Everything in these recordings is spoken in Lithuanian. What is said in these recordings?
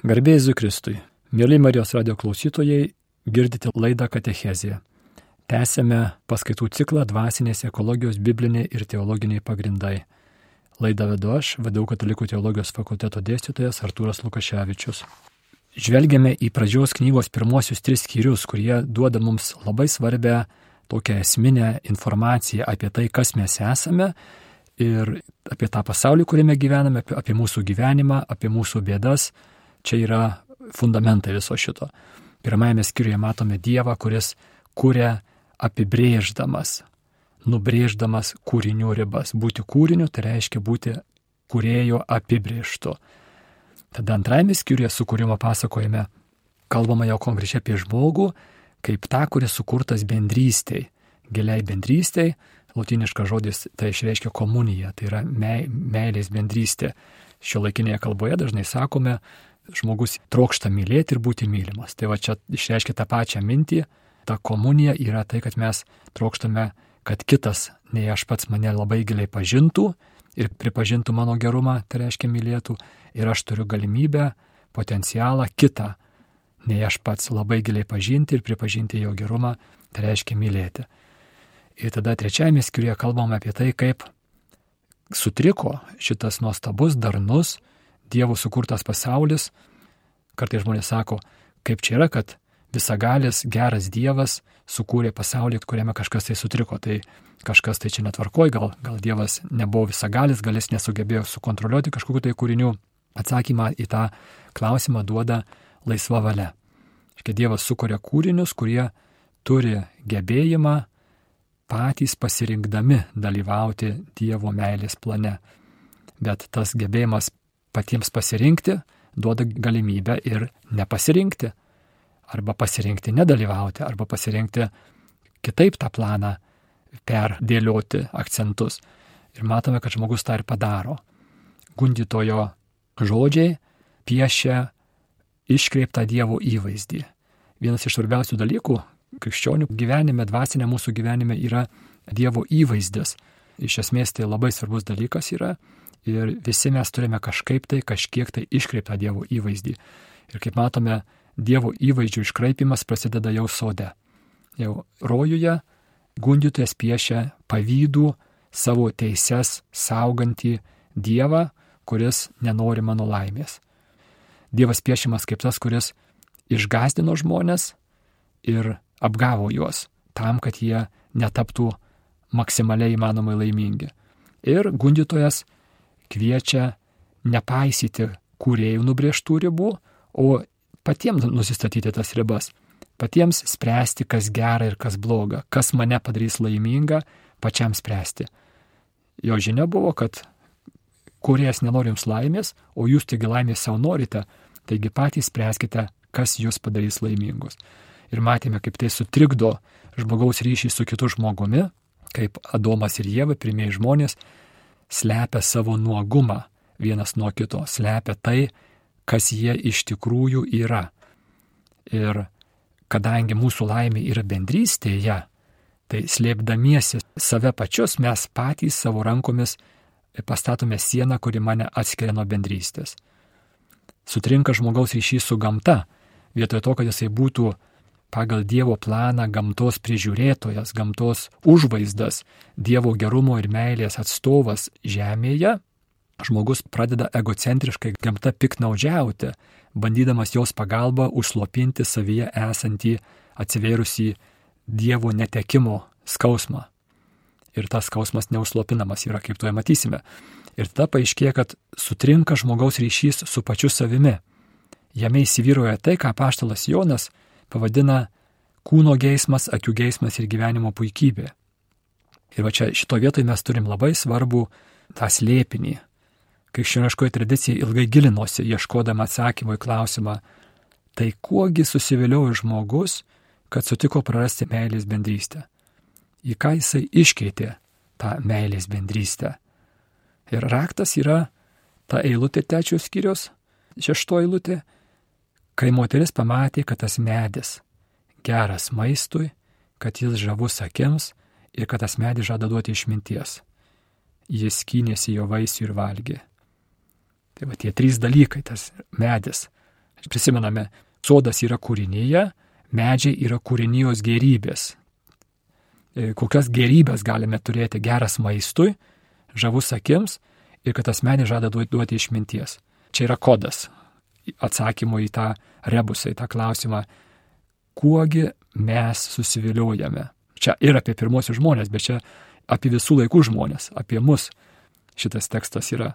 Garbėjai Zukristui. Mėly Marijos radio klausytojai, girdite laidą Katechezija. Tęsėme paskaitų ciklą Dvasinės ekologijos bibliniai ir teologiniai pagrindai. Laidą vedu aš, vadau Katalikų teologijos fakulteto dėstytojas Artūras Lukaševičius. Žvelgiame į pradžios knygos pirmosius tris skyrius, kurie duoda mums labai svarbę tokią esminę informaciją apie tai, kas mes esame ir apie tą pasaulį, kuriame gyvename, apie mūsų gyvenimą, apie mūsų bėdas, Čia yra fundamentai viso šito. Pirmajame skyriuje matome Dievą, kuris kuria apibrėždamas, nubrėždamas kūrinių ribas. Būti kūriniu tai reiškia būti kurėjo apibrėžtu. Tada antrajame skyriuje sukūrimo pasakojime kalbama jau konkrečiai apie žmogų, kaip tą, kuris sukurtas bendrystėj, giliai bendrystėj, latiniškas žodis tai išreiškia komuniją, tai yra meilės bendrystė. Šio laikinėje kalboje dažnai sakome, žmogus trokšta mylėti ir būti mylimas. Tai va čia išreiškia tą pačią mintį. Ta komunija yra tai, kad mes trokštame, kad kitas, nei aš pats mane labai giliai pažintų ir pripažintų mano gerumą, tai reiškia mylėtų. Ir aš turiu galimybę, potencialą kitą, nei aš pats labai giliai pažinti ir pripažinti jo gerumą, tai reiškia mylėti. Ir tada trečiajame skyriuje kalbame apie tai, kaip sutriko šitas nuostabus, darnus, Dievo sukurtas pasaulis. Kartai žmonės sako, kaip čia yra, kad visagalis, geras Dievas sukūrė pasaulį, kuriame kažkas tai sutriko. Tai kažkas tai čia netvarkoj, gal, gal Dievas nebuvo visagalis, gal jis nesugebėjo sukontroliuoti kažkokiu tai kūriniu. Atsakymą į tą klausimą duoda laisva valia. Škia Dievas sukuria kūrinius, kurie turi gebėjimą patys pasirinkdami dalyvauti Dievo meilės plane. Bet tas gebėjimas patiems pasirinkti, duoda galimybę ir nepasirinkti. Arba pasirinkti nedalyvauti, arba pasirinkti kitaip tą planą perdėlioti akcentus. Ir matome, kad žmogus tą ir padaro. Gundytojo žodžiai piešia iškreiptą Dievo įvaizdį. Vienas iš svarbiausių dalykų krikščionių gyvenime, dvasinė mūsų gyvenime yra Dievo įvaizdis. Iš esmės tai labai svarbus dalykas yra ir visi mes turime kažkaip tai, kažkiek tai iškreiptą Dievo įvaizdį. Ir kaip matome, Dievo įvaizdžių iškraipimas prasideda jau sode. Jau rojuje gundytojas piešia pavydų savo teises saugantį Dievą, kuris nenori mano laimės. Dievas piešimas kaip tas, kuris išgazdino žmonės ir apgavo juos tam, kad jie netaptų maksimaliai įmanomai laimingi. Ir gundytojas kviečia nepaisyti kūrėjų nubrieštų ribų, o patiems nusistatyti tas ribas, patiems spręsti, kas gera ir kas bloga, kas mane padarys laimingą, pačiam spręsti. Jo žinia buvo, kad kuriejas nenori jums laimės, o jūs taigi laimės savo norite, taigi patys spręskite, kas jūs padarys laimingus. Ir matėme, kaip tai sutrikdo žmogaus ryšį su kitu žmogumi, kaip Adomas ir Jėva, pirmieji žmonės, slepia savo nuogumą vienas nuo kito, slepia tai, kas jie iš tikrųjų yra. Ir kadangi mūsų laimė yra bendrystėje, tai slėpdamiesi save pačius mes patys savo rankomis pastatome sieną, kuri mane atskiria nuo bendrystės. Sutrinka žmogaus ryšys su gamta, vietoj to, kad jisai būtų pagal Dievo planą gamtos prižiūrėtojas, gamtos užvaizdas, Dievo gerumo ir meilės atstovas žemėje, žmogus pradeda egocentriškai gamta piknaudžiauti, bandydamas jos pagalba užslopinti savyje esantį atsivėrusi Dievo netekimo skausmą. Ir tas skausmas neuslopinamas yra, kaip tuoj matysime. Ir tada paaiškėja, kad sutrinka žmogaus ryšys su pačiu savimi. Jame įsivyroja tai, ką paštalas Jonas pavadina kūno geismas, akių geismas ir gyvenimo puikybė. Ir va čia šito vietoje mes turim labai svarbų tą slėpinį. Krikščioniškoji tradicija ilgai gilinosi, ieškodama atsakymų į klausimą, tai kuogi susiviliojo žmogus, kad sutiko prarasti meilės bendrystę. Į ką jisai iškeitė tą meilės bendrystę. Ir raktas yra ta eilutė trečios skyrius, šešto eilutė, Kai moteris pamatė, kad tas medis geras maistui, kad jis žavus akims ir kad tas medis žada duoti išminties, jis skynėsi jo vaisių ir valgė. Tai va tie trys dalykai, tas medis Prisimename, sodas yra kūrinyje, medžiai yra kūrinijos gerybės. E, kokias gerybės galime turėti geras maistui, žavus akims ir kad tas medis žada duoti išminties. Čia yra kodas atsakymo į tą rebusą, į tą klausimą, kuogi mes susiviliojame. Čia ir apie pirmosius žmonės, bet čia apie visų laikų žmonės, apie mus. Šitas tekstas yra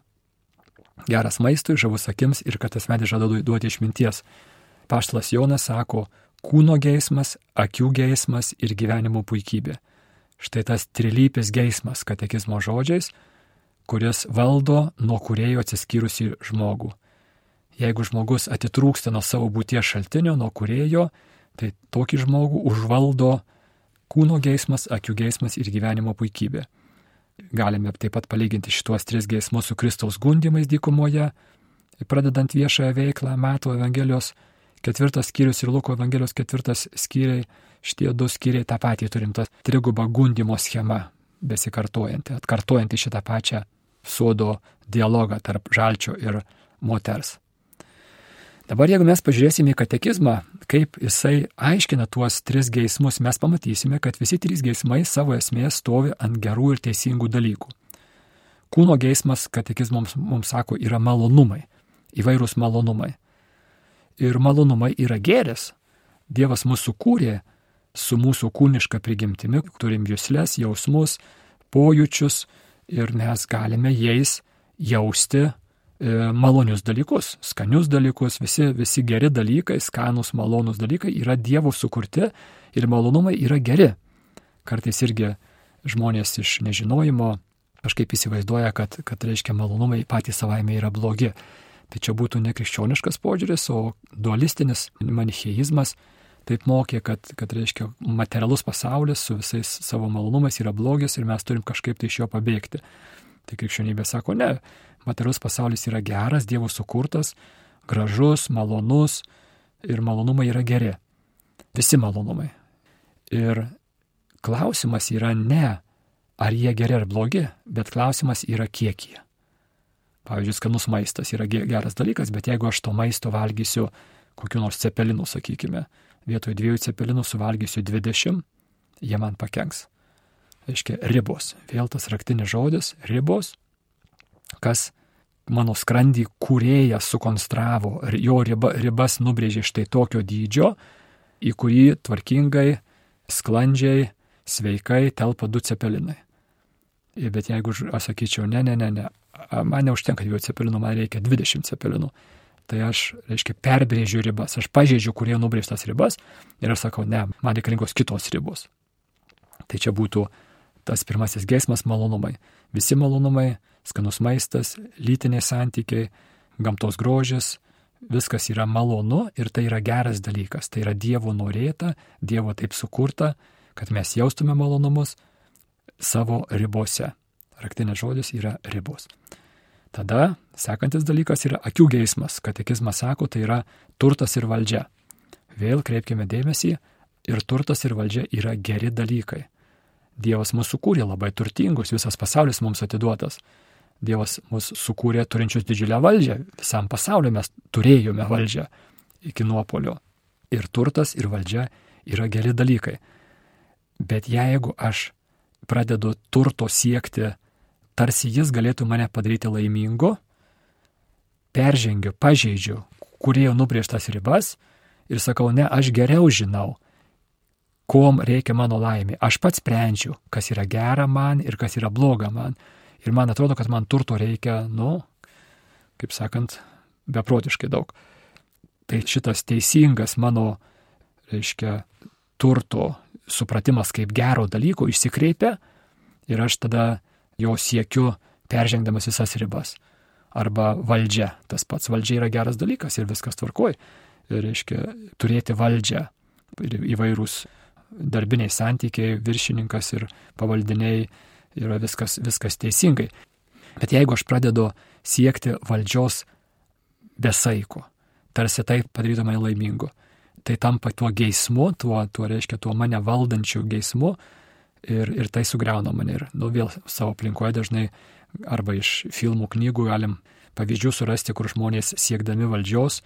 geras maistui, žavus akims ir kad tas medis žada duoti išminties. Paštas Jonas sako, kūno geismas, akių geismas ir gyvenimo puikybė. Štai tas trilypis geismas katekizmo žodžiais, kuris valdo nuo kurėjo atsiskyrusi žmogų. Jeigu žmogus atitrūksta nuo savo būties šaltinio, nuo kurėjo, tai tokį žmogų užvaldo kūno geismas, akių geismas ir gyvenimo puikybė. Galime taip pat palyginti šituos tris geismus su Kristaus gundimais dykumoje, pradedant viešąją veiklą, Mato Evangelijos ketvirtas skyrius ir Luko Evangelijos ketvirtas skyriai, šitie du skyriai tą patį turim, tas triguba gundimo schema besikartojanti, atkartojanti šitą pačią sodo dialogą tarp žalčio ir moters. Dabar jeigu mes pažiūrėsime į katekizmą, kaip jisai aiškina tuos tris geismus, mes pamatysime, kad visi trys geismai savo esmės stovi ant gerų ir teisingų dalykų. Kūno geismas katekizmams mums sako yra malonumai, įvairūs malonumai. Ir malonumai yra geris. Dievas mūsų kūrė su mūsų kūniška prigimtimi, turim jūslės, jausmus, pojūčius ir mes galime jais jausti malonius dalykus, skanius dalykus, visi, visi geri dalykai, skanus, malonus dalykai yra Dievo sukurti ir malonumai yra geri. Kartais irgi žmonės iš nežinojimo kažkaip įsivaizduoja, kad, kad reiškia malonumai patys savaime yra blogi. Tai čia būtų nekrikščioniškas požiūris, o dualistinis manicheizmas taip mokė, kad, kad reiškia materialus pasaulis su visais savo malonumais yra blogis ir mes turim kažkaip tai iš jo pabėgti. Tai krikščionybė sako, ne, materialus pasaulis yra geras, Dievo sukurtas, gražus, malonus ir malonumai yra geri. Visi malonumai. Ir klausimas yra ne, ar jie geri ar blogi, bet klausimas yra kiek jie. Pavyzdžiui, skanus maistas yra geras dalykas, bet jeigu aš to maisto valgysiu kokiu nors cepelinu, sakykime, vietoj dviejų cepelinų suvalgysiu 20, jie man pakenks. Aiškiai, ribos. Vėl tas raktinis žodis - ribos kas mano skrandį kūrėjas sukonstravo, jo riba, ribas nubrėžė štai tokio dydžio, į kurį tvarkingai, sklandžiai, sveikai telpa du cepelinai. Bet jeigu aš sakyčiau, ne, ne, ne, ne, man neužtenka dviejų cepelinų, man reikia 20 cepelinų, tai aš, reiškia, perbrėžiu ribas, aš pažeidžiu, kurie nubrėžtas ribas ir aš sakau, ne, man reikalingos kitos ribos. Tai čia būtų tas pirmasis gesmas malonumai. Visi malonumai skanus maistas, lytiniai santykiai, gamtos grožis, viskas yra malonu ir tai yra geras dalykas. Tai yra Dievo norėta, Dievo taip sukurta, kad mes jaustume malonumus savo ribose. Raktinės žodis yra ribos. Tada sekantis dalykas yra akių geismas. Katekizmas sako, tai yra turtas ir valdžia. Vėl kreipkime dėmesį, ir turtas ir valdžia yra geri dalykai. Dievas mūsų kūrė labai turtingus, visas pasaulis mums atiduotas. Dievas mus sukūrė turinčius didžiulę valdžią, visam pasauliu mes turėjome valdžią iki nuopolio. Ir turtas, ir valdžia yra geri dalykai. Bet jeigu aš pradedu turto siekti, tarsi jis galėtų mane padaryti laimingu, peržengiu, pažeidžiu, kurėjo nubrėžtas ribas ir sakau, ne, aš geriau žinau, kom reikia mano laimė. Aš pats sprendžiu, kas yra gera man ir kas yra bloga man. Ir man atrodo, kad man turto reikia, nu, kaip sakant, beprotiškai daug. Tai šitas teisingas mano, reiškia, turto supratimas kaip gero dalyko išsikreipia ir aš tada jo siekiu peržengdamas visas ribas. Arba valdžia, tas pats valdžia yra geras dalykas ir viskas tvarkoj. Ir reiškia, turėti valdžią ir įvairūs darbiniai santykiai, viršininkas ir pavaldiniai yra viskas, viskas teisingai. Bet jeigu aš pradedu siekti valdžios besaiko, tarsi tai padarytų mane laimingu, tai tampa tuo geismu, tuo, tuo reiškia tuo mane valdančiu geismu ir, ir tai sugriauna mane. Ir nu, vėl savo aplinkoje dažnai arba iš filmų, knygų galim pavyzdžių surasti, kur žmonės siekdami valdžios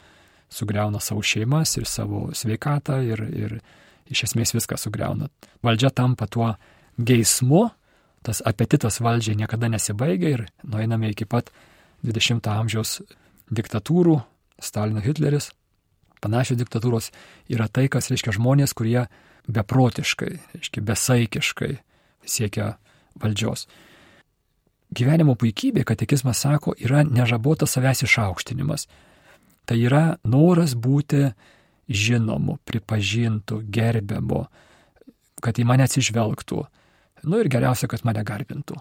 sugriauna savo šeimas ir savo sveikatą ir, ir iš esmės viską sugriauna. Valdžia tampa tuo geismu, tas apetitas valdžiai niekada nesibaigia ir nueiname iki pat 20-ojo amžiaus diktatūrų, Stalino Hitleris, panašios diktatūros yra tai, kas reiškia žmonės, kurie beprotiškai, reiškia besaikiškai siekia valdžios. Gyvenimo puikybė, katekizmas sako, yra nežabotas savęs išaukštinimas. Tai yra noras būti žinomu, pripažintu, gerbiamu, kad į mane atsižvelgtų. Nu ir geriausia, kad mane garbintų.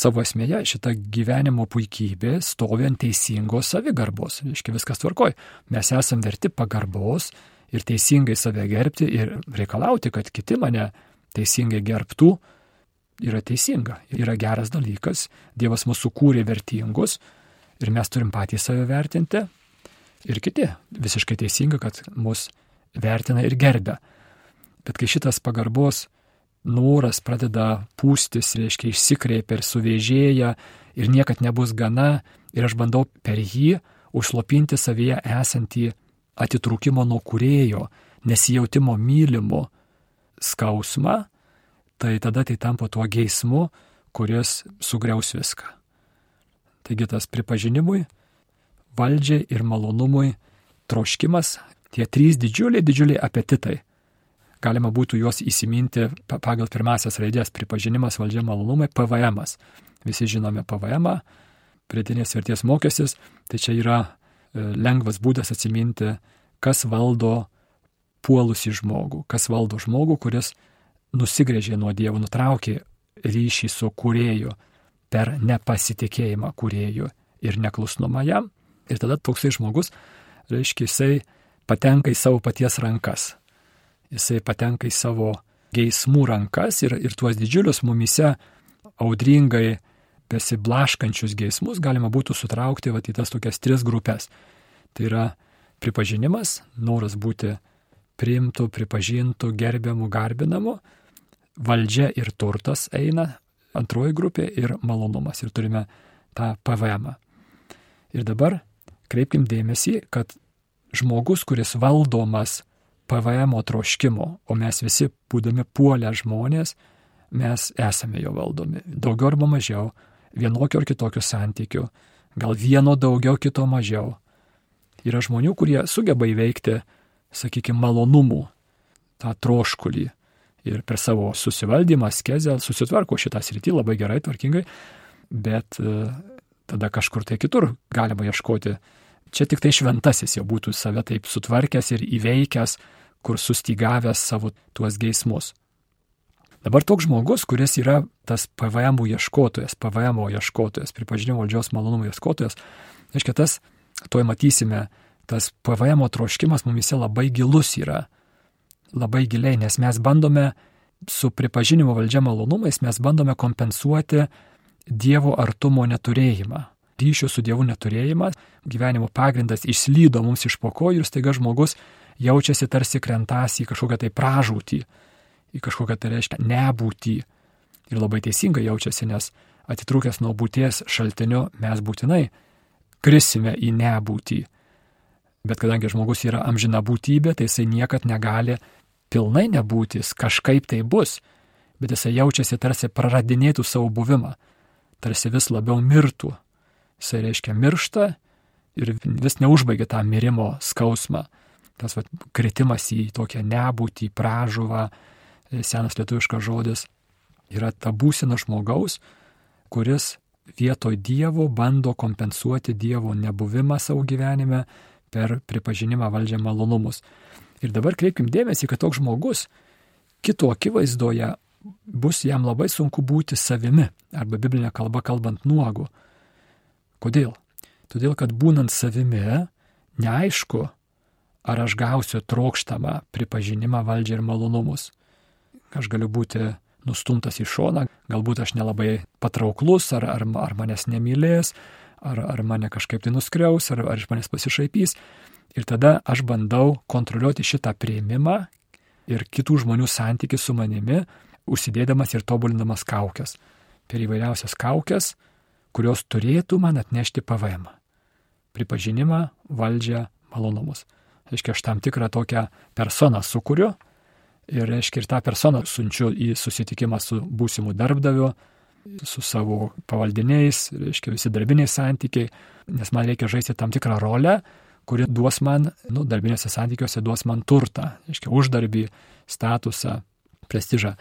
Savo esmėje šita gyvenimo puikybė stovi ant teisingos savigarbos. Iški viskas tvarkoj. Mes esame verti pagarbos ir teisingai save gerbti ir reikalauti, kad kiti mane teisingai gerbtų, yra teisinga, yra geras dalykas, Dievas mūsų kūrė vertingus ir mes turim patys save vertinti ir kiti. Visiškai teisinga, kad mus vertina ir gerbia. Bet kai šitas pagarbos noras pradeda pūstis, reiškia išsikreipia ir suvėžėja ir niekad nebus gana ir aš bandau per jį užslopinti savyje esantį atitrūkimo nuo kurėjo, nesijautimo mylimu skausmą, tai tada tai tampa tuo geismu, kuris sugriaus viską. Taigi tas pripažinimui, valdžiai ir malonumui troškimas, tie trys didžiuliai, didžiuliai apetitai. Galima būtų juos įsiminti pagal pirmasias raidės pripažinimas, valdžia, malonumai, PVM. -as. Visi žinome PVM, pridėtinės vertės mokestis, tai čia yra e, lengvas būdas atsiminti, kas valdo puolusi žmogų, kas valdo žmogų, kuris nusigrėžė nuo Dievo, nutraukė ryšį su kurėju per nepasitikėjimą kurėju ir neklusnumą jam. Ir tada toksai žmogus, reiškia, jisai patenka į savo paties rankas. Jisai patenka į savo geismų rankas ir, ir tuos didžiulius mumise audringai besiblaškančius geismus galima būtų sutraukti va, į tas tokias tris grupės. Tai yra pripažinimas, noras būti priimtų, pripažintų, gerbiamų, garbinamų, valdžia ir turtas eina, antroji grupė ir malonumas. Ir turime tą PVM. -ą. Ir dabar kreipkim dėmesį, kad žmogus, kuris valdomas PVM troškimo, o mes visi būdami puolę žmonės, mes esame jo valdomi. Daugiau arba mažiau, vienokio ar kitokio santykių, gal vieno daugiau, kito mažiau. Yra žmonių, kurie sugeba įveikti, sakykime, malonumų, tą troškulį, ir per savo susivaldymą, skezę susitvarko šitą sritį labai gerai, tvarkingai, bet e, tada kažkur tai kitur galima ieškoti. Čia tik tai šventasis jau būtų save taip sutvarkęs ir įveikęs, kur sustygavęs savo tuos geismus. Dabar toks žmogus, kuris yra tas PVM ieškotojas, PVM ieškotojas, pripažinimo valdžios malonumų ieškotojas, reiškia tas, toj matysime, tas PVM troškimas mumise labai gilus yra labai giliai, nes mes bandome su pripažinimo valdžia malonumais, mes bandome kompensuoti Dievo artumo neturėjimą. Ryšio su Dievu neturėjimą, gyvenimo pagrindas išslydo mums iš pokojų ir staiga žmogus jaučiasi tarsi krentas į kažkokią tai pražūtį, į kažkokią tai reiškia nebūtį. Ir labai teisingai jaučiasi, nes atitrūkęs nuo būties šaltinio mes būtinai krisime į nebūtį. Bet kadangi žmogus yra amžina būtybė, tai jisai niekad negali pilnai nebūti, jis kažkaip tai bus, bet jisai jaučiasi tarsi praradinėtų savo buvimą, tarsi vis labiau mirtų. Jisai reiškia miršta ir vis neužbaigia tą mirimo skausmą. Tas va, kritimas į tokią nebūtį, pražuvą, senas lietuviškas žodis, yra ta būsena žmogaus, kuris vietoj Dievo bando kompensuoti Dievo nebuvimą savo gyvenime per pripažinimą valdžią malonumus. Ir dabar kreipkim dėmesį, kad toks žmogus kito akivaizdoje bus jam labai sunku būti savimi, arba biblinė kalba kalbant nuogu. Kodėl? Todėl, kad būnant savimi, neaišku, ar aš gausiu trokštamą pripažinimą valdžią ir malonumus. Aš galiu būti nustumtas į šoną, galbūt aš nelabai patrauklus, ar, ar, ar manęs nemylės, ar, ar mane kažkaip tai nuskriaus, ar, ar iš manęs pasišaipys. Ir tada aš bandau kontroliuoti šitą prieimimą ir kitų žmonių santykių su manimi, užsidėdamas ir tobulindamas kaukės. Per įvairiausias kaukės, kurios turėtų man atnešti PVM. pripažinimą, valdžią, malonumus. Reiškia, aš tam tikrą tokią personą sukūriu ir, reiškia, ir tą personą siunčiu į susitikimą su būsimu darbdaviu, su savo pavaldiniais, reiškia, visi darbiniai santykiai, nes man reikia žaisti tam tikrą rolę, kuri duos man, nu, darbinėse santykiuose duos man turtą, reiškia, uždarbį, statusą, prestižą.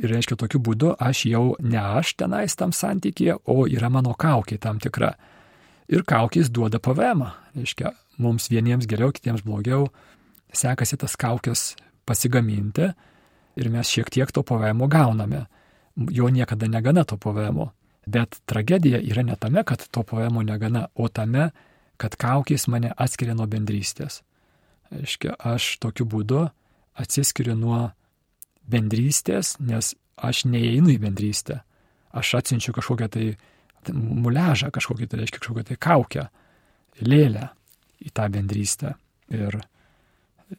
Ir reiškia, tokiu būdu aš jau ne aš tenais tam santykėje, o yra mano kaukė tam tikra. Ir kaukės duoda PVM. Reiškia, mums vieniems geriau, kitiems blogiau sekasi tas kaukės pasigaminti ir mes šiek tiek to PVM gauname. Jo niekada negana to PVM. Bet tragedija yra ne tame, kad to PVM negana, o tame, kad kaukės mane atskiria nuo bendrystės. Aiškia, aš tokiu būdu atsiskiriu nuo bendrystės, nes aš neįeinu į bendrystę. Aš atsinčiu kažkokią tai muležą, kažkokią tai reiškia kažkokią tai kaukę, lėlę į tą bendrystę ir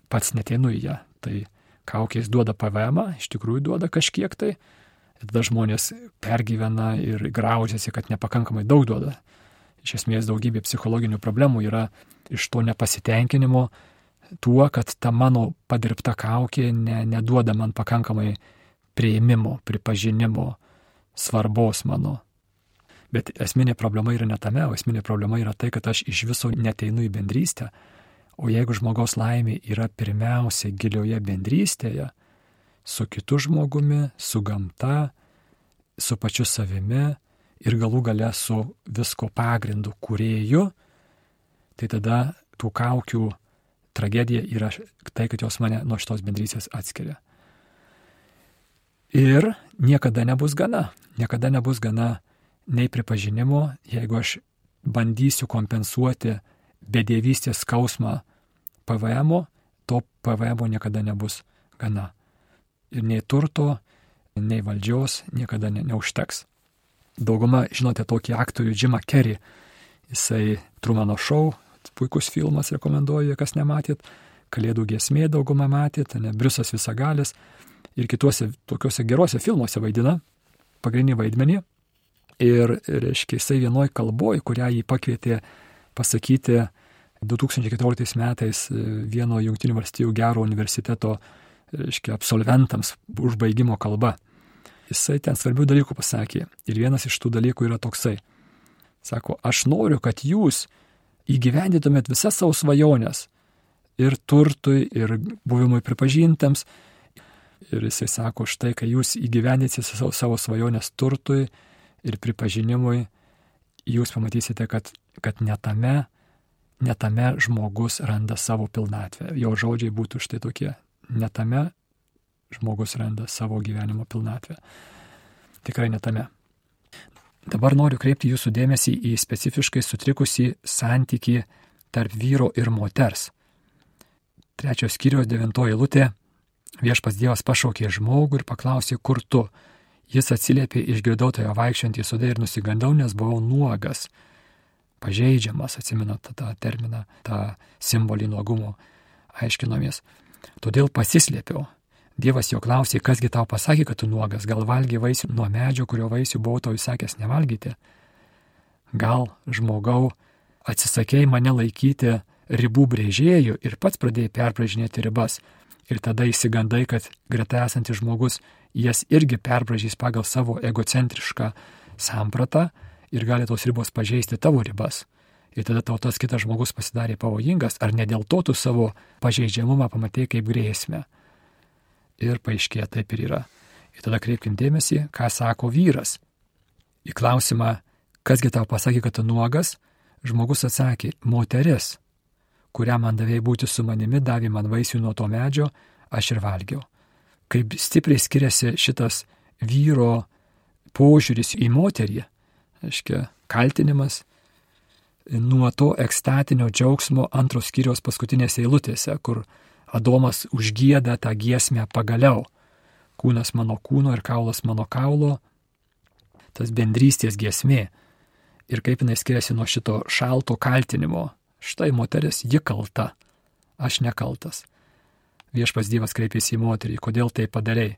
pats neteinu į ją. Tai kaukės duoda PVM, iš tikrųjų duoda kažkiek tai, tada žmonės pergyvena ir graužiasi, kad nepakankamai daug duoda. Iš esmės daugybė psichologinių problemų yra iš to nepasitenkinimo tuo, kad ta mano padirbta kaukė ne, neduoda man pakankamai prieimimo, pripažinimo, svarbos mano. Bet esminė problema yra ne tame, o esminė problema yra tai, kad aš iš viso neteinu į bendrystę. O jeigu žmogaus laimė yra pirmiausia gilioje bendrystėje, su kitu žmogumi, su gamta, su pačiu savimi ir galų gale su visko pagrindu kurėju, tai tada tų kaukių tragedija yra tai, kad jos mane nuo šitos bendrystės atskiria. Ir niekada nebus gana. Niekada nebus gana nei pripažinimo, jeigu aš bandysiu kompensuoti bedėvystės skausmą PVM, to PVM niekada nebus gana. Ir nei turto, nei valdžios niekada ne, neužteks. Dauguma, žinote, tokį aktorių Jimą Kerry. Jisai Trumano šou, puikus filmas, rekomenduoju, kas nematėt. Kalėdų giesmė dauguma matėt, ne Briusas Visagalis ir kituose tokiuose geruose filmuose vaidina pagrindinį vaidmenį. Ir, reiškia, jisai vienoj kalboj, kurią jį pakvietė pasakyti 2014 metais e, vieno Junktinių valstybių gero universiteto, reiškia, absolventams užbaigimo kalba. Jisai ten svarbių dalykų pasakė. Ir vienas iš tų dalykų yra toksai. Sako, aš noriu, kad jūs įgyvendytumėt visas savo svajonės. Ir turtui, ir buvimui pripažintams. Ir jisai sako, štai, kai jūs įgyvendysite savo, savo svajonės turtui, ir pripažinimui, jūs pamatysite, kad, kad netame, netame žmogus randa savo pilnatvę. Jo žodžiai būtų štai tokie. Netame žmogus randa savo gyvenimo pilnatvę. Tikrai netame. Dabar noriu kreipti jūsų dėmesį į specifiškai sutrikusi santyki tarp vyro ir moters. Trečios skyrios devintoji lūtė viešpas Dievas pašaukė žmogų ir paklausė, kur tu. Jis atsiliepė išgirdau toje vaikščiantį sudė ir nusigandau, nes buvau nuogas, pažeidžiamas, atsimenat tą terminą, tą simbolį nuogumo, aiškinomės. Todėl pasislėpiau. Dievas jo klausė, kasgi tau pasakė, kad tu nuogas, gal valgy vaisių nuo medžio, kurio vaisių buvau tau įsakęs nevalgyti? Gal žmogau atsisakėjai mane laikyti ribų brėžėjų ir pats pradėjai perbražinėti ribas ir tada įsigandai, kad greta esantis žmogus jas irgi perbražys pagal savo egocentrišką sampratą ir gali tos ribos pažeisti tavo ribas. Ir tada tau tas kitas žmogus pasidarė pavojingas, ar ne dėl to tu savo pažeidžiamumą pamatai kaip grėsmę. Ir paaiškėja taip ir yra. Ir tada kreipkim dėmesį, ką sako vyras. Į klausimą, kasgi tau pasakė, kad tu nuogas, žmogus atsakė, moteris, kurią man davėjai būti su manimi, davė man vaisių nuo to medžio, aš ir valgiau kaip stipriai skiriasi šitas vyro požiūris į moterį, aiškia, kaltinimas nuo to ekstatinio džiaugsmo antros skyrios paskutinėse eilutėse, kur Adomas užgėda tą giesmę pagaliau. Kūnas mano kūno ir kaulas mano kaulo, tas bendrystės giesmė. Ir kaip jinai skiriasi nuo šito šalto kaltinimo. Štai moteris, ji kalta, aš nekaltas. Viešpas Dievas kreipėsi į moterį, kodėl tai padarėjai?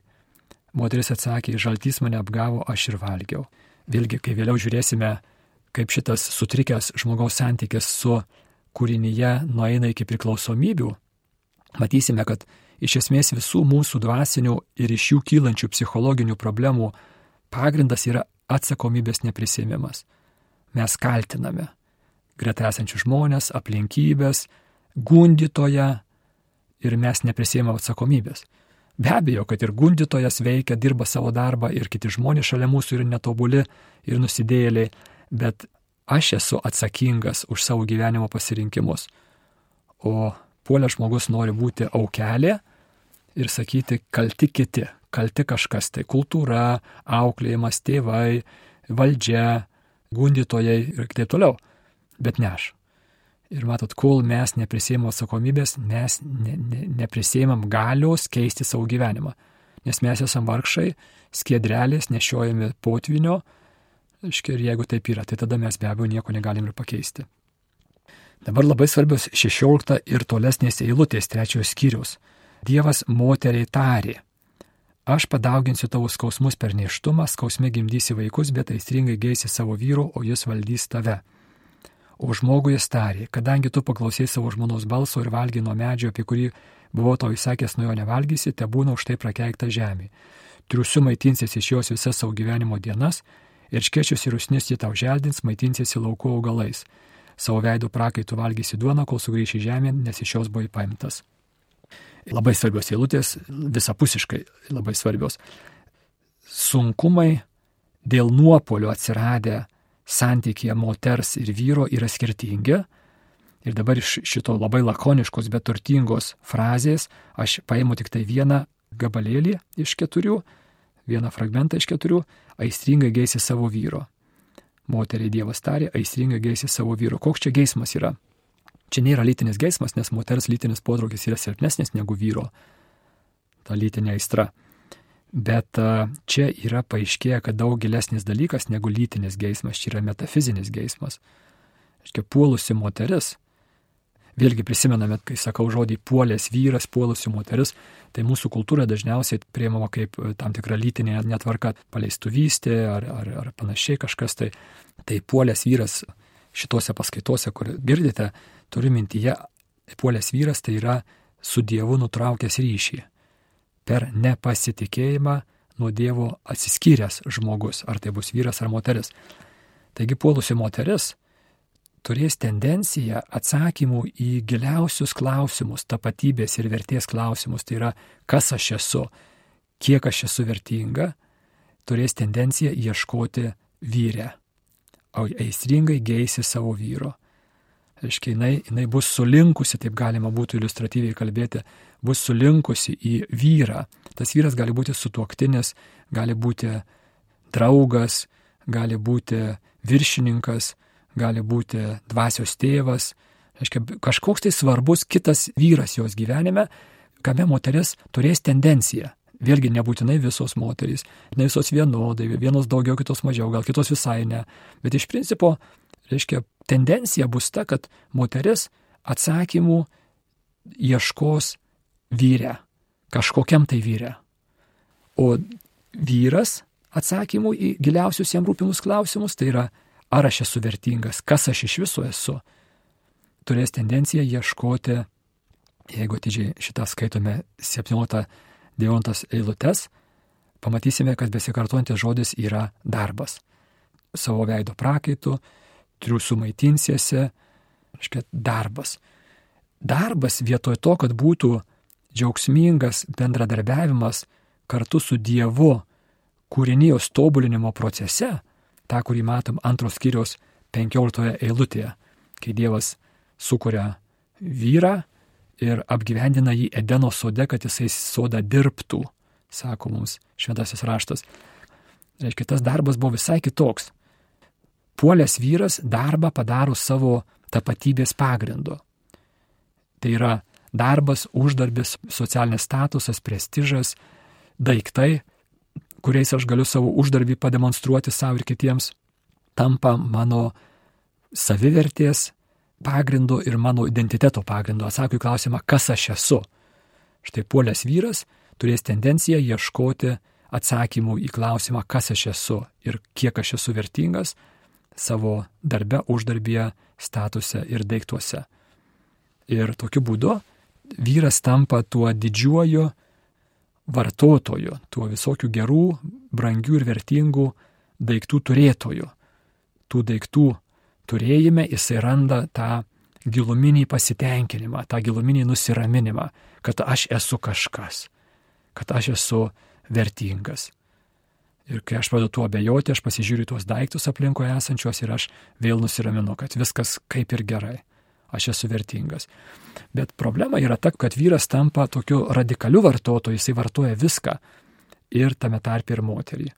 Moteris atsakė, žaltys mane apgavo, aš ir valgiau. Vėlgi, kai vėliau žiūrėsime, kaip šitas sutrikęs žmogaus santykis su kūrinyje nueina iki priklausomybių, matysime, kad iš esmės visų mūsų dvasinių ir iš jų kylančių psichologinių problemų pagrindas yra atsakomybės neprisėmimas. Mes kaltiname greta esančius žmonės, aplinkybės, gundytoje ir mes neprisėmame atsakomybės. Be abejo, kad ir gundytojas veikia, dirba savo darbą ir kiti žmonės šalia mūsų yra netobuli ir nusidėjėliai, bet aš esu atsakingas už savo gyvenimo pasirinkimus. O puolė žmogus nori būti aukelė ir sakyti kalti kiti, kalti kažkas tai kultūra, auklėjimas, tėvai, valdžia, gundytojai ir taip toliau. Bet ne aš. Ir matot, kol mes neprisėmėm atsakomybės, mes ne, ne, neprisėmėm galios keisti savo gyvenimą. Nes mes esame vargšai, skiedrelės, nešiojami potvinio, ir jeigu taip yra, tai tada mes be abejo nieko negalim ir pakeisti. Dabar labai svarbios 16 ir tolesnės eilutės trečios skyrius. Dievas moteriai tarė. Aš padauginsiu tavo skausmus per neštumą, skausme gimdysi vaikus, bet aistringai geisi savo vyru, o jis valdys tave. O žmogui jis tarė, kadangi tu paklausai savo žmonos balso ir valgy nuo medžio, apie kurį buvau tau įsakęs, nuo jo nevalgysi, te būna už tai prakeikta žemė. Triusiu maitinsies iš jos visas savo gyvenimo dienas ir škečius ir usnis jį tau želdins, maitinsiesi lauko augalais. Savo veidų prakaitų valgysi duoną, kol sugrįši žemė, nes iš jos buvai paimtas. Labai svarbios eilutės, visapusiškai labai svarbios. Sunkumai dėl nuopolio atsiradę santykėje moters ir vyro yra skirtingi. Ir dabar iš šito labai lakoniškos, bet turtingos frazės aš paimu tik tai vieną gabalėlį iš keturių, vieną fragmentą iš keturių - aistringai geisi savo vyro. Moteriai Dievas tarė, aistringai geisi savo vyro. Koks čia geismas yra? Čia nėra lytinis geismas, nes moters lytinis potraukis yra silpnesnis negu vyro. Ta lytinė aistra. Bet čia yra paaiškėję, kad daug gilesnis dalykas negu lytinis geismas, čia yra metafizinis geismas. Iškia, puolusi moteris Vėlgi prisimename, kai sakau žodį puolės vyras, puolusi moteris, tai mūsų kultūra dažniausiai priemama kaip e, tam tikra lytinė netvarka, paleistuvystė ar, ar, ar panašiai kažkas. Tai, tai puolės vyras šituose paskaitose, kur girdite, turiu mintyje, puolės vyras tai yra su Dievu nutraukęs ryšį. Per nepasitikėjimą nuo Dievo atsiskyręs žmogus, ar tai bus vyras ar moteris. Taigi puolusi moteris turės tendenciją atsakymų į giliausius klausimus, tapatybės ir vertės klausimus, tai yra, kas aš esu, kiek aš esu vertinga, turės tendenciją ieškoti vyrę, o aistringai geisi savo vyro. Aiškiai, jinai, jinai bus sulinkusi, taip galima būtų iliustratyviai kalbėti, bus sulinkusi į vyrą. Tas vyras gali būti sutuoktinis, gali būti draugas, gali būti viršininkas, gali būti dvasios tėvas, aiškia, kažkoks tai svarbus kitas vyras jos gyvenime, kame moteris turės tendenciją. Vėlgi nebūtinai visos moterys, ne visos vienodai, vienos daugiau, kitos mažiau, gal kitos visai ne. Bet iš principo, reiškia, tendencija bus ta, kad moteris atsakymų ieškos vyre, kažkokiam tai vyre. O vyras atsakymų į giliausius jam rūpimus klausimus tai yra ar aš esu vertingas, kas aš iš viso esu, turės tendenciją ieškoti, jeigu atidžiai šitą skaitome 7-9 eilutes, pamatysime, kad besikartuojantis žodis yra darbas. Savo veido prakaitų, triusų maitinsiesi, reiškia darbas. Darbas vietoj to, kad būtų džiaugsmingas bendradarbiavimas kartu su Dievu kūrinijos tobulinimo procese, tą, kurį matom antros skyrios 15 eilutėje, kai Dievas sukuria vyrą ir apgyvendina jį Edeno sode, kad jisai sodą dirbtų, sako mums šventasis raštas. Reiškia, tas darbas buvo visai kitoks. Puolės vyras darbą padaro savo tapatybės pagrindu. Tai yra darbas, uždarbis, socialinis statusas, prestižas, daiktai, kuriais aš galiu savo uždarbį pademonstruoti savo ir kitiems, tampa mano savivertės pagrindu ir mano identiteto pagrindu. Atsakau į klausimą, kas aš esu. Štai puolės vyras turės tendenciją ieškoti atsakymų į klausimą, kas aš esu ir kiek aš esu vertingas savo darbe, uždarbėje, statuse ir daiktuose. Ir tokiu būdu vyras tampa tuo didžiuoju vartotoju, tuo visokių gerų, brangių ir vertingų daiktų turėtoju. Tų daiktų turėjime jisai randa tą giluminį pasitenkinimą, tą giluminį nusiraminimą, kad aš esu kažkas, kad aš esu vertingas. Ir kai aš pradedu tuo abejoti, aš pasižiūriu tuos daiktus aplinkoje esančios ir aš vėl nusiraminu, kad viskas kaip ir gerai. Aš esu vertingas. Bet problema yra ta, kad vyras tampa tokiu radikaliu vartotoju, jisai vartoja viską. Ir tame tarp ir moterį.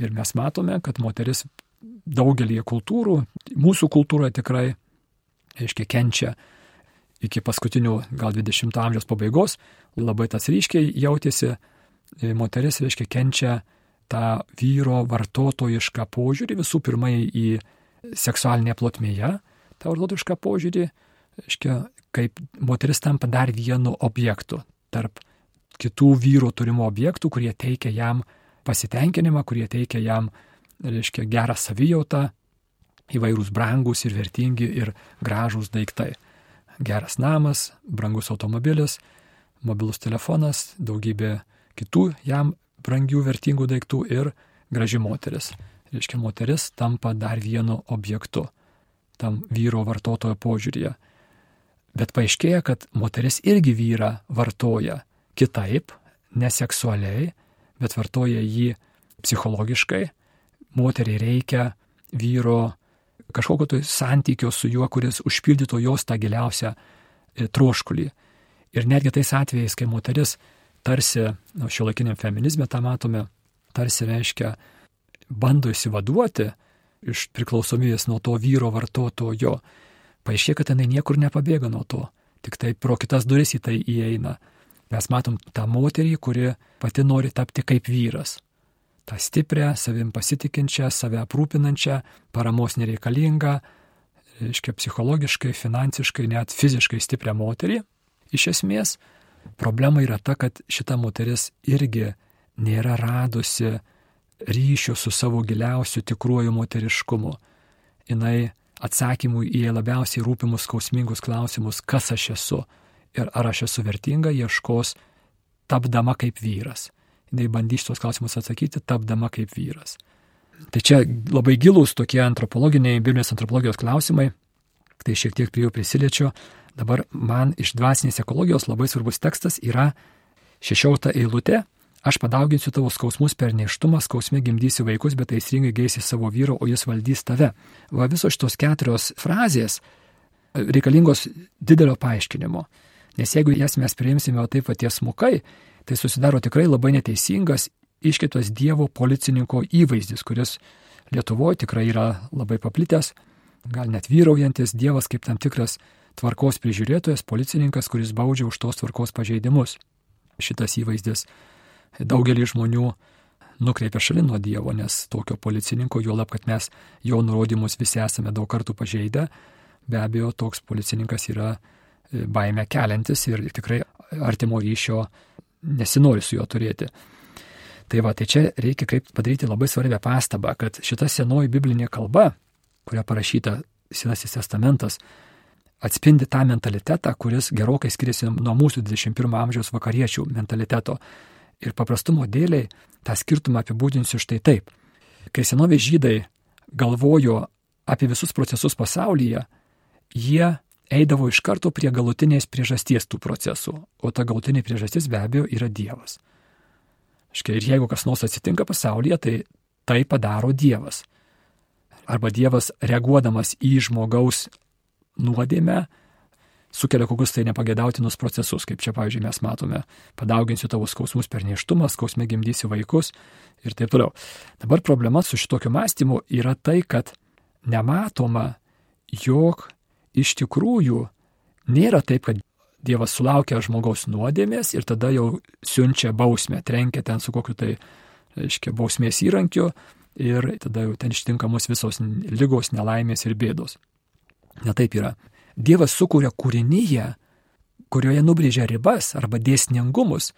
Ir mes matome, kad moteris daugelį kultūrų, mūsų kultūroje tikrai, aiškiai, kenčia iki paskutinių, gal 20-ojo amžiaus pabaigos, labai tas ryškiai jautėsi, moteris, reiškia, kenčia tą vyro vartotojišką požiūrį, visų pirma į seksualinę plotmėje, tą vartotojišką požiūrį, reiškia, kaip moteris tampa dar vienu objektu tarp kitų vyro turimų objektų, kurie teikia jam pasitenkinimą, kurie teikia jam, reiškia, gerą savijautą, įvairūs brangus ir vertingi ir gražūs daiktai. Geras namas, brangus automobilis, mobilus telefonas, daugybė kitų jam brangių, vertingų daiktų ir graži moteris. Reiškia, moteris tampa dar vienu objektu tam vyro vartotojo požiūrėje. Bet paaiškėja, kad moteris irgi vyrą vartoja kitaip, neseksualiai, bet vartoja jį psichologiškai. Moteriai reikia vyro kažkokio tai santykio su juo, kuris užpildytų jos tą giliausią e, troškulį. Ir netgi tais atvejais, kai moteris tarsi, nu, šio laikiniam feminizme tą matome, tarsi reiškia, bando įsivaduoti iš priklausomybės nuo to vyro vartotojo, paaiškė, kad jinai niekur nepabėga nuo to, tik tai pro kitas duris į tai įeina. Mes matom tą moterį, kuri pati nori tapti kaip vyras. Ta stiprią, savim pasitikinčią, save aprūpinančią, paramos nereikalingą, reiškia psichologiškai, finansiškai, net fiziškai stiprią moterį. Iš esmės, Problema yra ta, kad šita moteris irgi nėra radusi ryšio su savo giliausiu tikruoju moteriškumu. Jis atsakymų į labiausiai rūpimus skausmingus klausimus, kas aš esu ir ar aš esu vertinga, ieškos tapdama kaip vyras. Jis bandys tuos klausimus atsakyti, tapdama kaip vyras. Tai čia labai gilūs tokie antropologiniai, biblinės antropologijos klausimai, tai šiek tiek prie jų prisiliečiu, Dabar man iš dvasinės ekologijos labai svarbus tekstas yra 16 eilutė. Aš padauginsiu tavo skausmus per neštumą, skausmė gimdysi vaikus, bet aistringai geisi savo vyro, o jis valdys tave. Va visos šitos keturios frazės reikalingos didelio paaiškinimo. Nes jeigu jas mes priimsime taip pat tiesmukai, tai susidaro tikrai labai neteisingas iškitos Dievo policininko įvaizdis, kuris Lietuvoje tikrai yra labai paplitęs, gal net vyraujantis Dievas kaip tam tikras tvarkos prižiūrėtojas, policininkas, kuris baudžia už tos tvarkos pažeidimus. Šitas įvaizdis daugelį žmonių nukreipia šalin nuo Dievo, nes tokio policininko, juolab, kad mes jo nurodymus visi esame daug kartų pažeidę, be abejo, toks policininkas yra e, baime keliantis ir tikrai artimo ryšio nesinori su juo turėti. Tai va, tai čia reikia kaip padaryti labai svarbią pastabą, kad šita senoji biblinė kalba, kuria parašyta Senasis testamentas, atspindi tą mentalitetą, kuris gerokai skiriasi nuo mūsų 21 amžiaus vakariečių mentaliteto. Ir paprastumo dėliai tą skirtumą apibūdinsiu štai taip. Kai senovės žydai galvojo apie visus procesus pasaulyje, jie eidavo iš karto prie galutinės priežasties tų procesų, o ta galutinė priežastis be abejo yra Dievas. Škai ir jeigu kas nors atsitinka pasaulyje, tai tai padaro Dievas. Arba Dievas reaguodamas į žmogaus nuodėmę sukelia kokius tai nepagėdautinus procesus, kaip čia, pavyzdžiui, mes matome, padauginsiu tavo skausmus per neštumą, skausme gimdysi vaikus ir taip toliau. Dabar problema su šitokiu mąstymu yra tai, kad nematoma, jog iš tikrųjų nėra taip, kad Dievas sulaukia žmogaus nuodėmės ir tada jau siunčia bausmę, trenkia ten su kokiu tai, reiškia, bausmės įrankiu ir tada jau ten ištinkamos visos lygos, nelaimės ir bėdos. Netaip yra. Dievas sukuria kūrinyje, kurioje nubrėžia ribas arba dėsningumus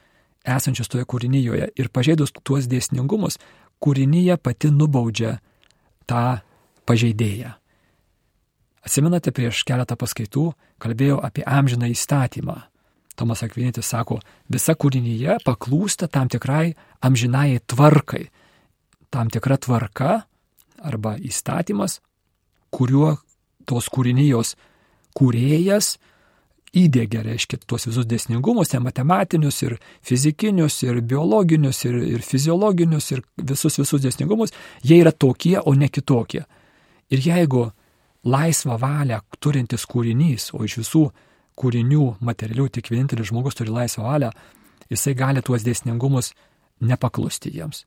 esančius toje kūrinyje ir pažeidus tuos dėsningumus, kūrinyje pati nubaudžia tą pažeidėją. Atsimenate, prieš keletą paskaitų kalbėjau apie amžiną įstatymą. Tomas Akvinėtis sako, visa kūrinyje paklūsta tam tikrai amžinai tvarkai. Tam tikra tvarka arba įstatymas, kuriuo tos kūrinijos kūrėjas įdėgia, reiškia, tuos visus dėsningumus, ten matematinius ir fizikinius ir biologinius ir, ir fiziologinius ir visus visus dėsningumus, jie yra tokie, o ne kitokie. Ir jeigu laisvą valią turintis kūrinys, o iš visų kūrinių materialių tik vienintelis žmogus turi laisvą valią, jisai gali tuos dėsningumus nepaklusti jiems.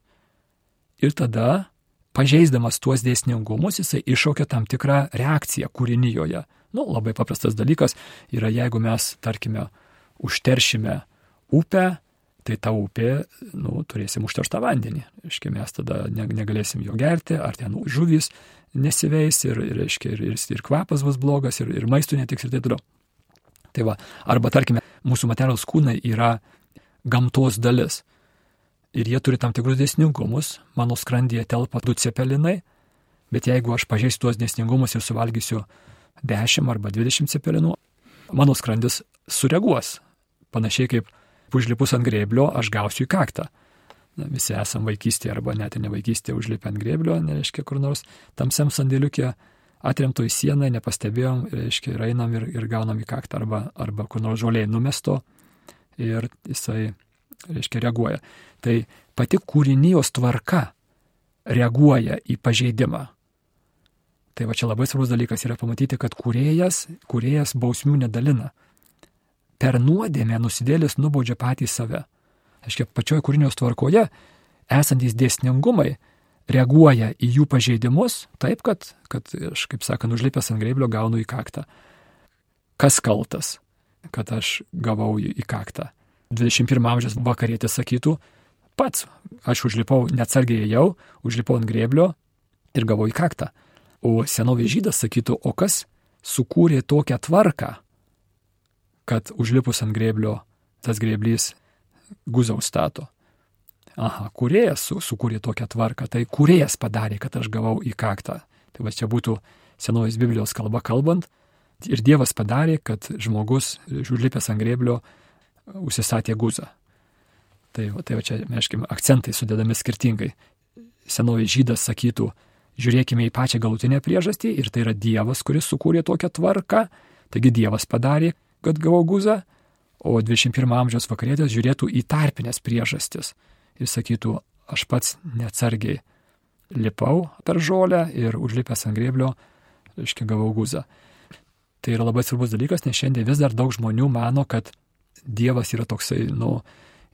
Ir tada, pažeisdamas tuos dėsningumus, jisai iššaukia tam tikrą reakciją kūrinyjoje. Nu, labai paprastas dalykas yra, jeigu mes, tarkime, užteršime upę, tai ta upė, nu, turėsim užterštą vandenį. Iškia, mes tada negalėsim jo gerti, ar ten žuvys nesiveis, ir, ir, reiškia, ir, ir, ir kvapas bus blogas, ir, ir maistų netiks ir taip toliau. Tai va, arba tarkime, mūsų materialus kūnai yra gamtos dalis. Ir jie turi tam tikrus dėsningumus, mano skrandyje telpa du cepelinai, bet jeigu aš pažeisiu tuos dėsningumus ir suvalgysiu 10 arba 20 cepelinų, mano skrandis sureaguos. Panašiai kaip užlipus ant grėblio aš gausiu į kaktą. Na, visi esam vaikystėje arba net ne vaikystėje užlipę ant grėblio, nereiškia kur nors tamsiam sandėliukė atremto į sieną, nepastebėjom, reiškia, ir einam ir, ir gaunam į kaktą arba, arba kur nors žoliai numesto ir jisai, reiškia, reaguoja. Tai pati kūrinijos tvarka reaguoja į pažeidimą. Tai va čia labai svarbus dalykas yra pamatyti, kad kūrėjas, kūrėjas bausmių nedalina. Per nuodėmę nusidėlis nubaudžia patį save. Aiškiai, pačioje kūrinijos tvarkoje esantys dėsningumai reaguoja į jų pažeidimus taip, kad, kad aš, kaip sakant, užlipęs ant greiblio gaunu į kaktą. Kas kaltas, kad aš gavau į kaktą? 21 amžiaus vakarietis sakytų, pats, aš užlipau, neatsargiai jau, užlipau ant grėblio ir gavau į kaktą. O senovės žydas sakytų, o kas sukūrė tokią tvarką, kad užlipus ant grėblio tas grėblys guzau stato. Aha, kuriejas su, sukūrė tokią tvarką, tai kuriejas padarė, kad aš gavau į kaktą. Tai va čia būtų senovės Biblijos kalba kalbant. Ir Dievas padarė, kad žmogus, užlipęs ant grėblio, užsistatė guzą. Tai, va, tai va čia, meškim, akcentai sudedami skirtingai. Senovės žydas sakytų, žiūrėkime į pačią galutinę priežastį ir tai yra Dievas, kuris sukūrė tokią tvarką. Taigi Dievas padarė, kad gavau guzą, o 21 amžiaus vakarietės žiūrėtų į tarpinės priežastis ir sakytų, aš pats neatsargiai lipau per žolę ir užlipęs ant grėblio, reiškia, gavau guzą. Tai yra labai svarbus dalykas, nes šiandien vis dar daug žmonių mano, kad Dievas yra toksai, nu,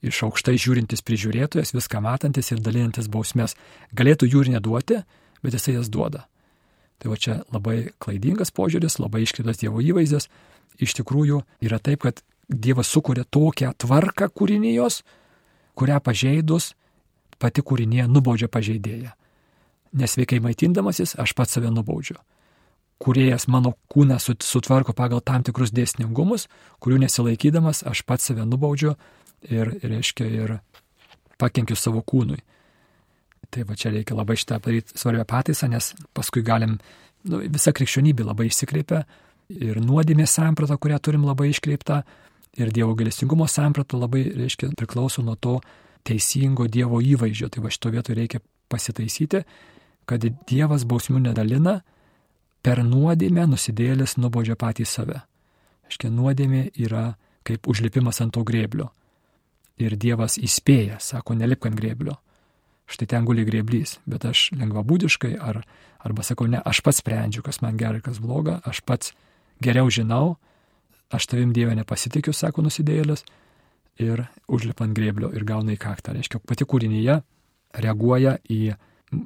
iš aukštai žiūrintis prižiūrėtojas, viską matantis ir dalinantis bausmės. Galėtų jų ir neduoti, bet jisai jas duoda. Tai va čia labai klaidingas požiūris, labai iškreiptas Dievo įvaizdis. Iš tikrųjų yra taip, kad Dievas sukuria tokią tvarką kūrinijos, kurią pažeidus pati kūrinė nubaudžia pažeidėją. Nesveikai maitindamasis aš pats save nubaudžiu. Kūrėjas mano kūną sutvarko pagal tam tikrus dėsningumus, kurių nesilaikydamas aš pats save nubaudžiu ir, reiškia, ir pakenkiu savo kūnui. Tai va čia reikia labai šitą padaryti svarbią pataisą, nes paskui galim, nu, visa krikščionybė labai išsikreipia ir nuodėmės samprata, kurią turim labai iškreiptą, ir Dievo galestingumo samprata labai, reiškia, priklauso nuo to teisingo Dievo įvaizdžio. Tai va šito vietoje reikia pasitaisyti, kad Dievas bausmių nedalina, per nuodėmę nusidėlis nubaudžia patį save. Aiškiai, nuodėmė yra kaip užlipimas ant to grėblio. Ir Dievas įspėja, sako, nelipk ant grėblio. Štai ten guli grėblys, bet aš lengvabūdiškai, ar, arba sakau, ne, aš pats sprendžiu, kas man gerai, kas bloga, aš pats geriau žinau, aš tavim Dieve nepasitikiu, sako nusidėjėlis, ir užlipa ant grėblio ir gauna į kaktą. Reiškia, pati kūrinyje reaguoja į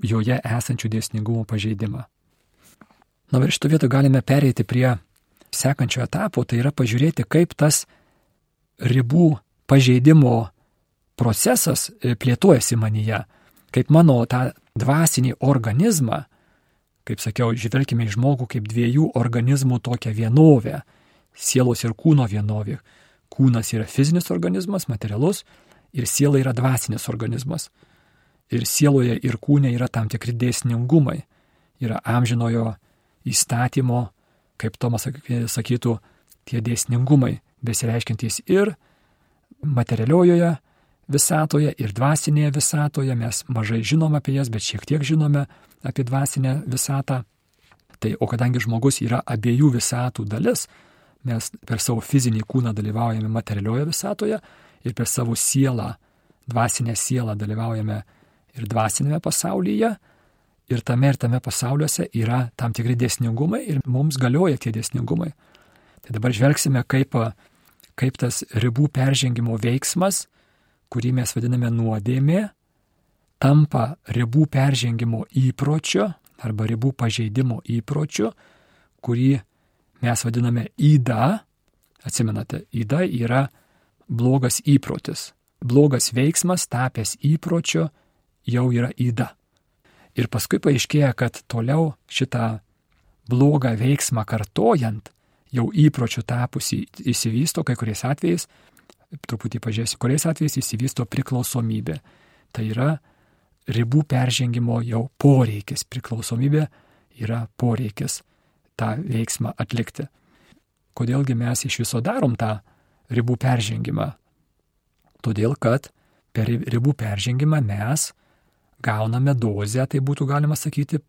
joje esančių dėsningumų pažeidimą. Na ir šitą vietą galime pereiti prie sekančio etapo, tai yra pažiūrėti, kaip tas ribų pažeidimo procesas e, plėtojasi manyje, kaip mano tą dvasinį organizmą, kaip sakiau, žvelgime į žmogų kaip dviejų organizmų tokią vienovę sielos ir kūno vienovė. Kūnas yra fizinis organizmas, materialus, ir siela yra dvasinis organizmas. Ir sieloje ir kūne yra tam tikri dėsningumai. Yra amžinojo įstatymo kaip Tomas sakytų, tie dėsningumai besireiškintys ir materialiojoje visatoje, ir dvasinėje visatoje. Mes mažai žinom apie jas, bet šiek tiek žinome apie dvasinę visatą. Tai o kadangi žmogus yra abiejų visatų dalis, mes per savo fizinį kūną dalyvaujame materialioje visatoje ir per savo sielą, dvasinę sielą dalyvaujame ir dvasinėme pasaulyje. Ir tame ir tame pasauliuose yra tam tikri dėsningumai ir mums galioja tie dėsningumai. Tai dabar žvelgsime, kaip, kaip tas ribų peržengimo veiksmas, kurį mes vadiname nuodėmė, tampa ribų peržengimo įpročiu arba ribų pažeidimo įpročiu, kurį mes vadiname įda. Atsimenate, įda yra blogas įprotis. Blogas veiksmas tapęs įpročiu jau yra įda. Ir paskui paaiškėja, kad toliau šitą blogą veiksmą kartojant, jau įpročių tapusi įsivysto kai kuriais atvejais, truputį pažiūrėsiu, kuriais atvejais įsivysto priklausomybė. Tai yra ribų peržengimo jau poreikis. Priklausomybė yra poreikis tą veiksmą atlikti. Kodėlgi mes iš viso darom tą ribų peržengimą? Todėl, kad per ribų peržengimą mes gauname dozę, tai būtų galima sakyti,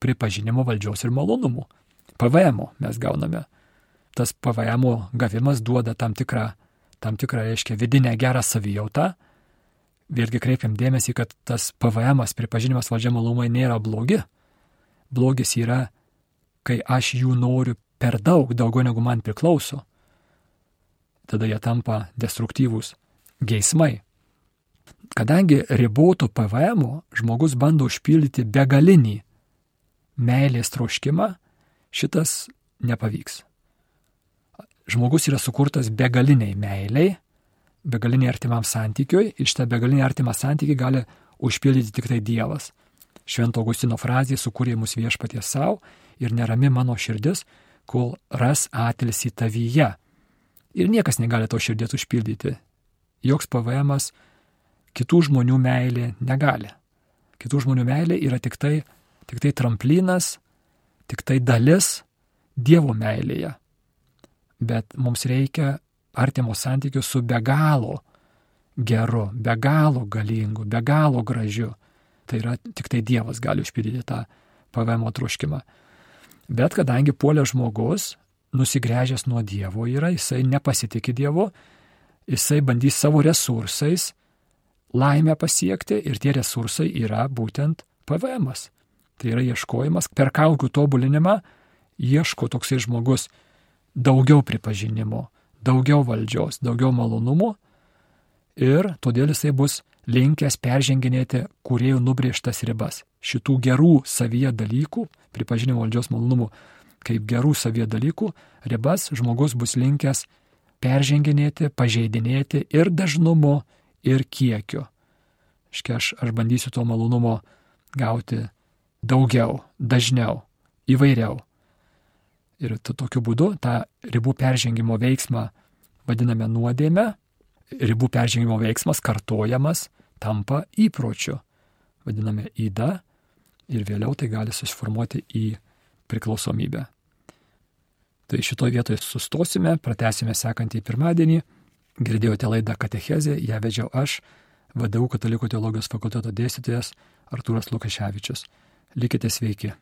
pripažinimo valdžios ir malonumų. PVM mes gauname tas PVM gavimas duoda tam tikrą, tam tikrą, reiškia, vidinę gerą savijautą. Vėlgi kreipiam dėmesį, kad tas PVM pripažinimas valdžia malumai nėra blogi. Blogis yra, kai aš jų noriu per daug, daugiau negu man priklauso. Tada jie tampa destruktyvūs geismai. Kadangi ribotų PVM žmogus bando užpildyti begalinį meilės troškimą, šitas nepavyks žmogus yra sukurtas begaliniai meiliai, begaliniai artimam santykiui ir šitą begalinį artimą santykį gali užpildyti tik tai Dievas. Švento Augustino frazė sukūrė mus viešpaties savo ir nerami mano širdis, kol ras atilsi tavyje. Ir niekas negali to širdies užpildyti. Joks PVM, kitų žmonių meilė negali. Kitų žmonių meilė yra tik tai, tik tai tramplinas, tik tai dalis Dievo meilėje bet mums reikia artimo santykių su be galo geru, be galo galingu, be galo gražiu. Tai yra tik tai Dievas gali užpildyti tą PVM troškimą. Bet kadangi puolė žmogus, nusigręžęs nuo Dievo yra, jisai nepasitikė Dievu, jisai bandys savo resursais laimę pasiekti ir tie resursai yra būtent PVM. -as. Tai yra ieškojimas per kaukių tobulinimą, ieško toksai žmogus daugiau pripažinimo, daugiau valdžios, daugiau malonumų ir todėl jisai bus linkęs perženginėti kuriejų nubrėžtas ribas. Šitų gerų savyje dalykų, pripažinimo valdžios malonumų kaip gerų savyje dalykų, ribas žmogus bus linkęs perženginėti, pažeidinėti ir dažnumu, ir kiekiu. Škia aš, aš bandysiu to malonumo gauti daugiau, dažniau, įvairiau. Ir tokiu būdu tą ribų peržengimo veiksmą vadiname nuodėme, ribų peržengimo veiksmas kartojamas tampa įpročiu, vadiname įda ir vėliau tai gali susiformuoti į priklausomybę. Tai šitoje vietoje sustosime, pratęsime sekantį pirmadienį. Girdėjote laidą Katechezė, ją vedžiau aš, VDU Katalikų teologijos fakulteto dėstytojas Artūras Lukaševičius. Likite sveiki.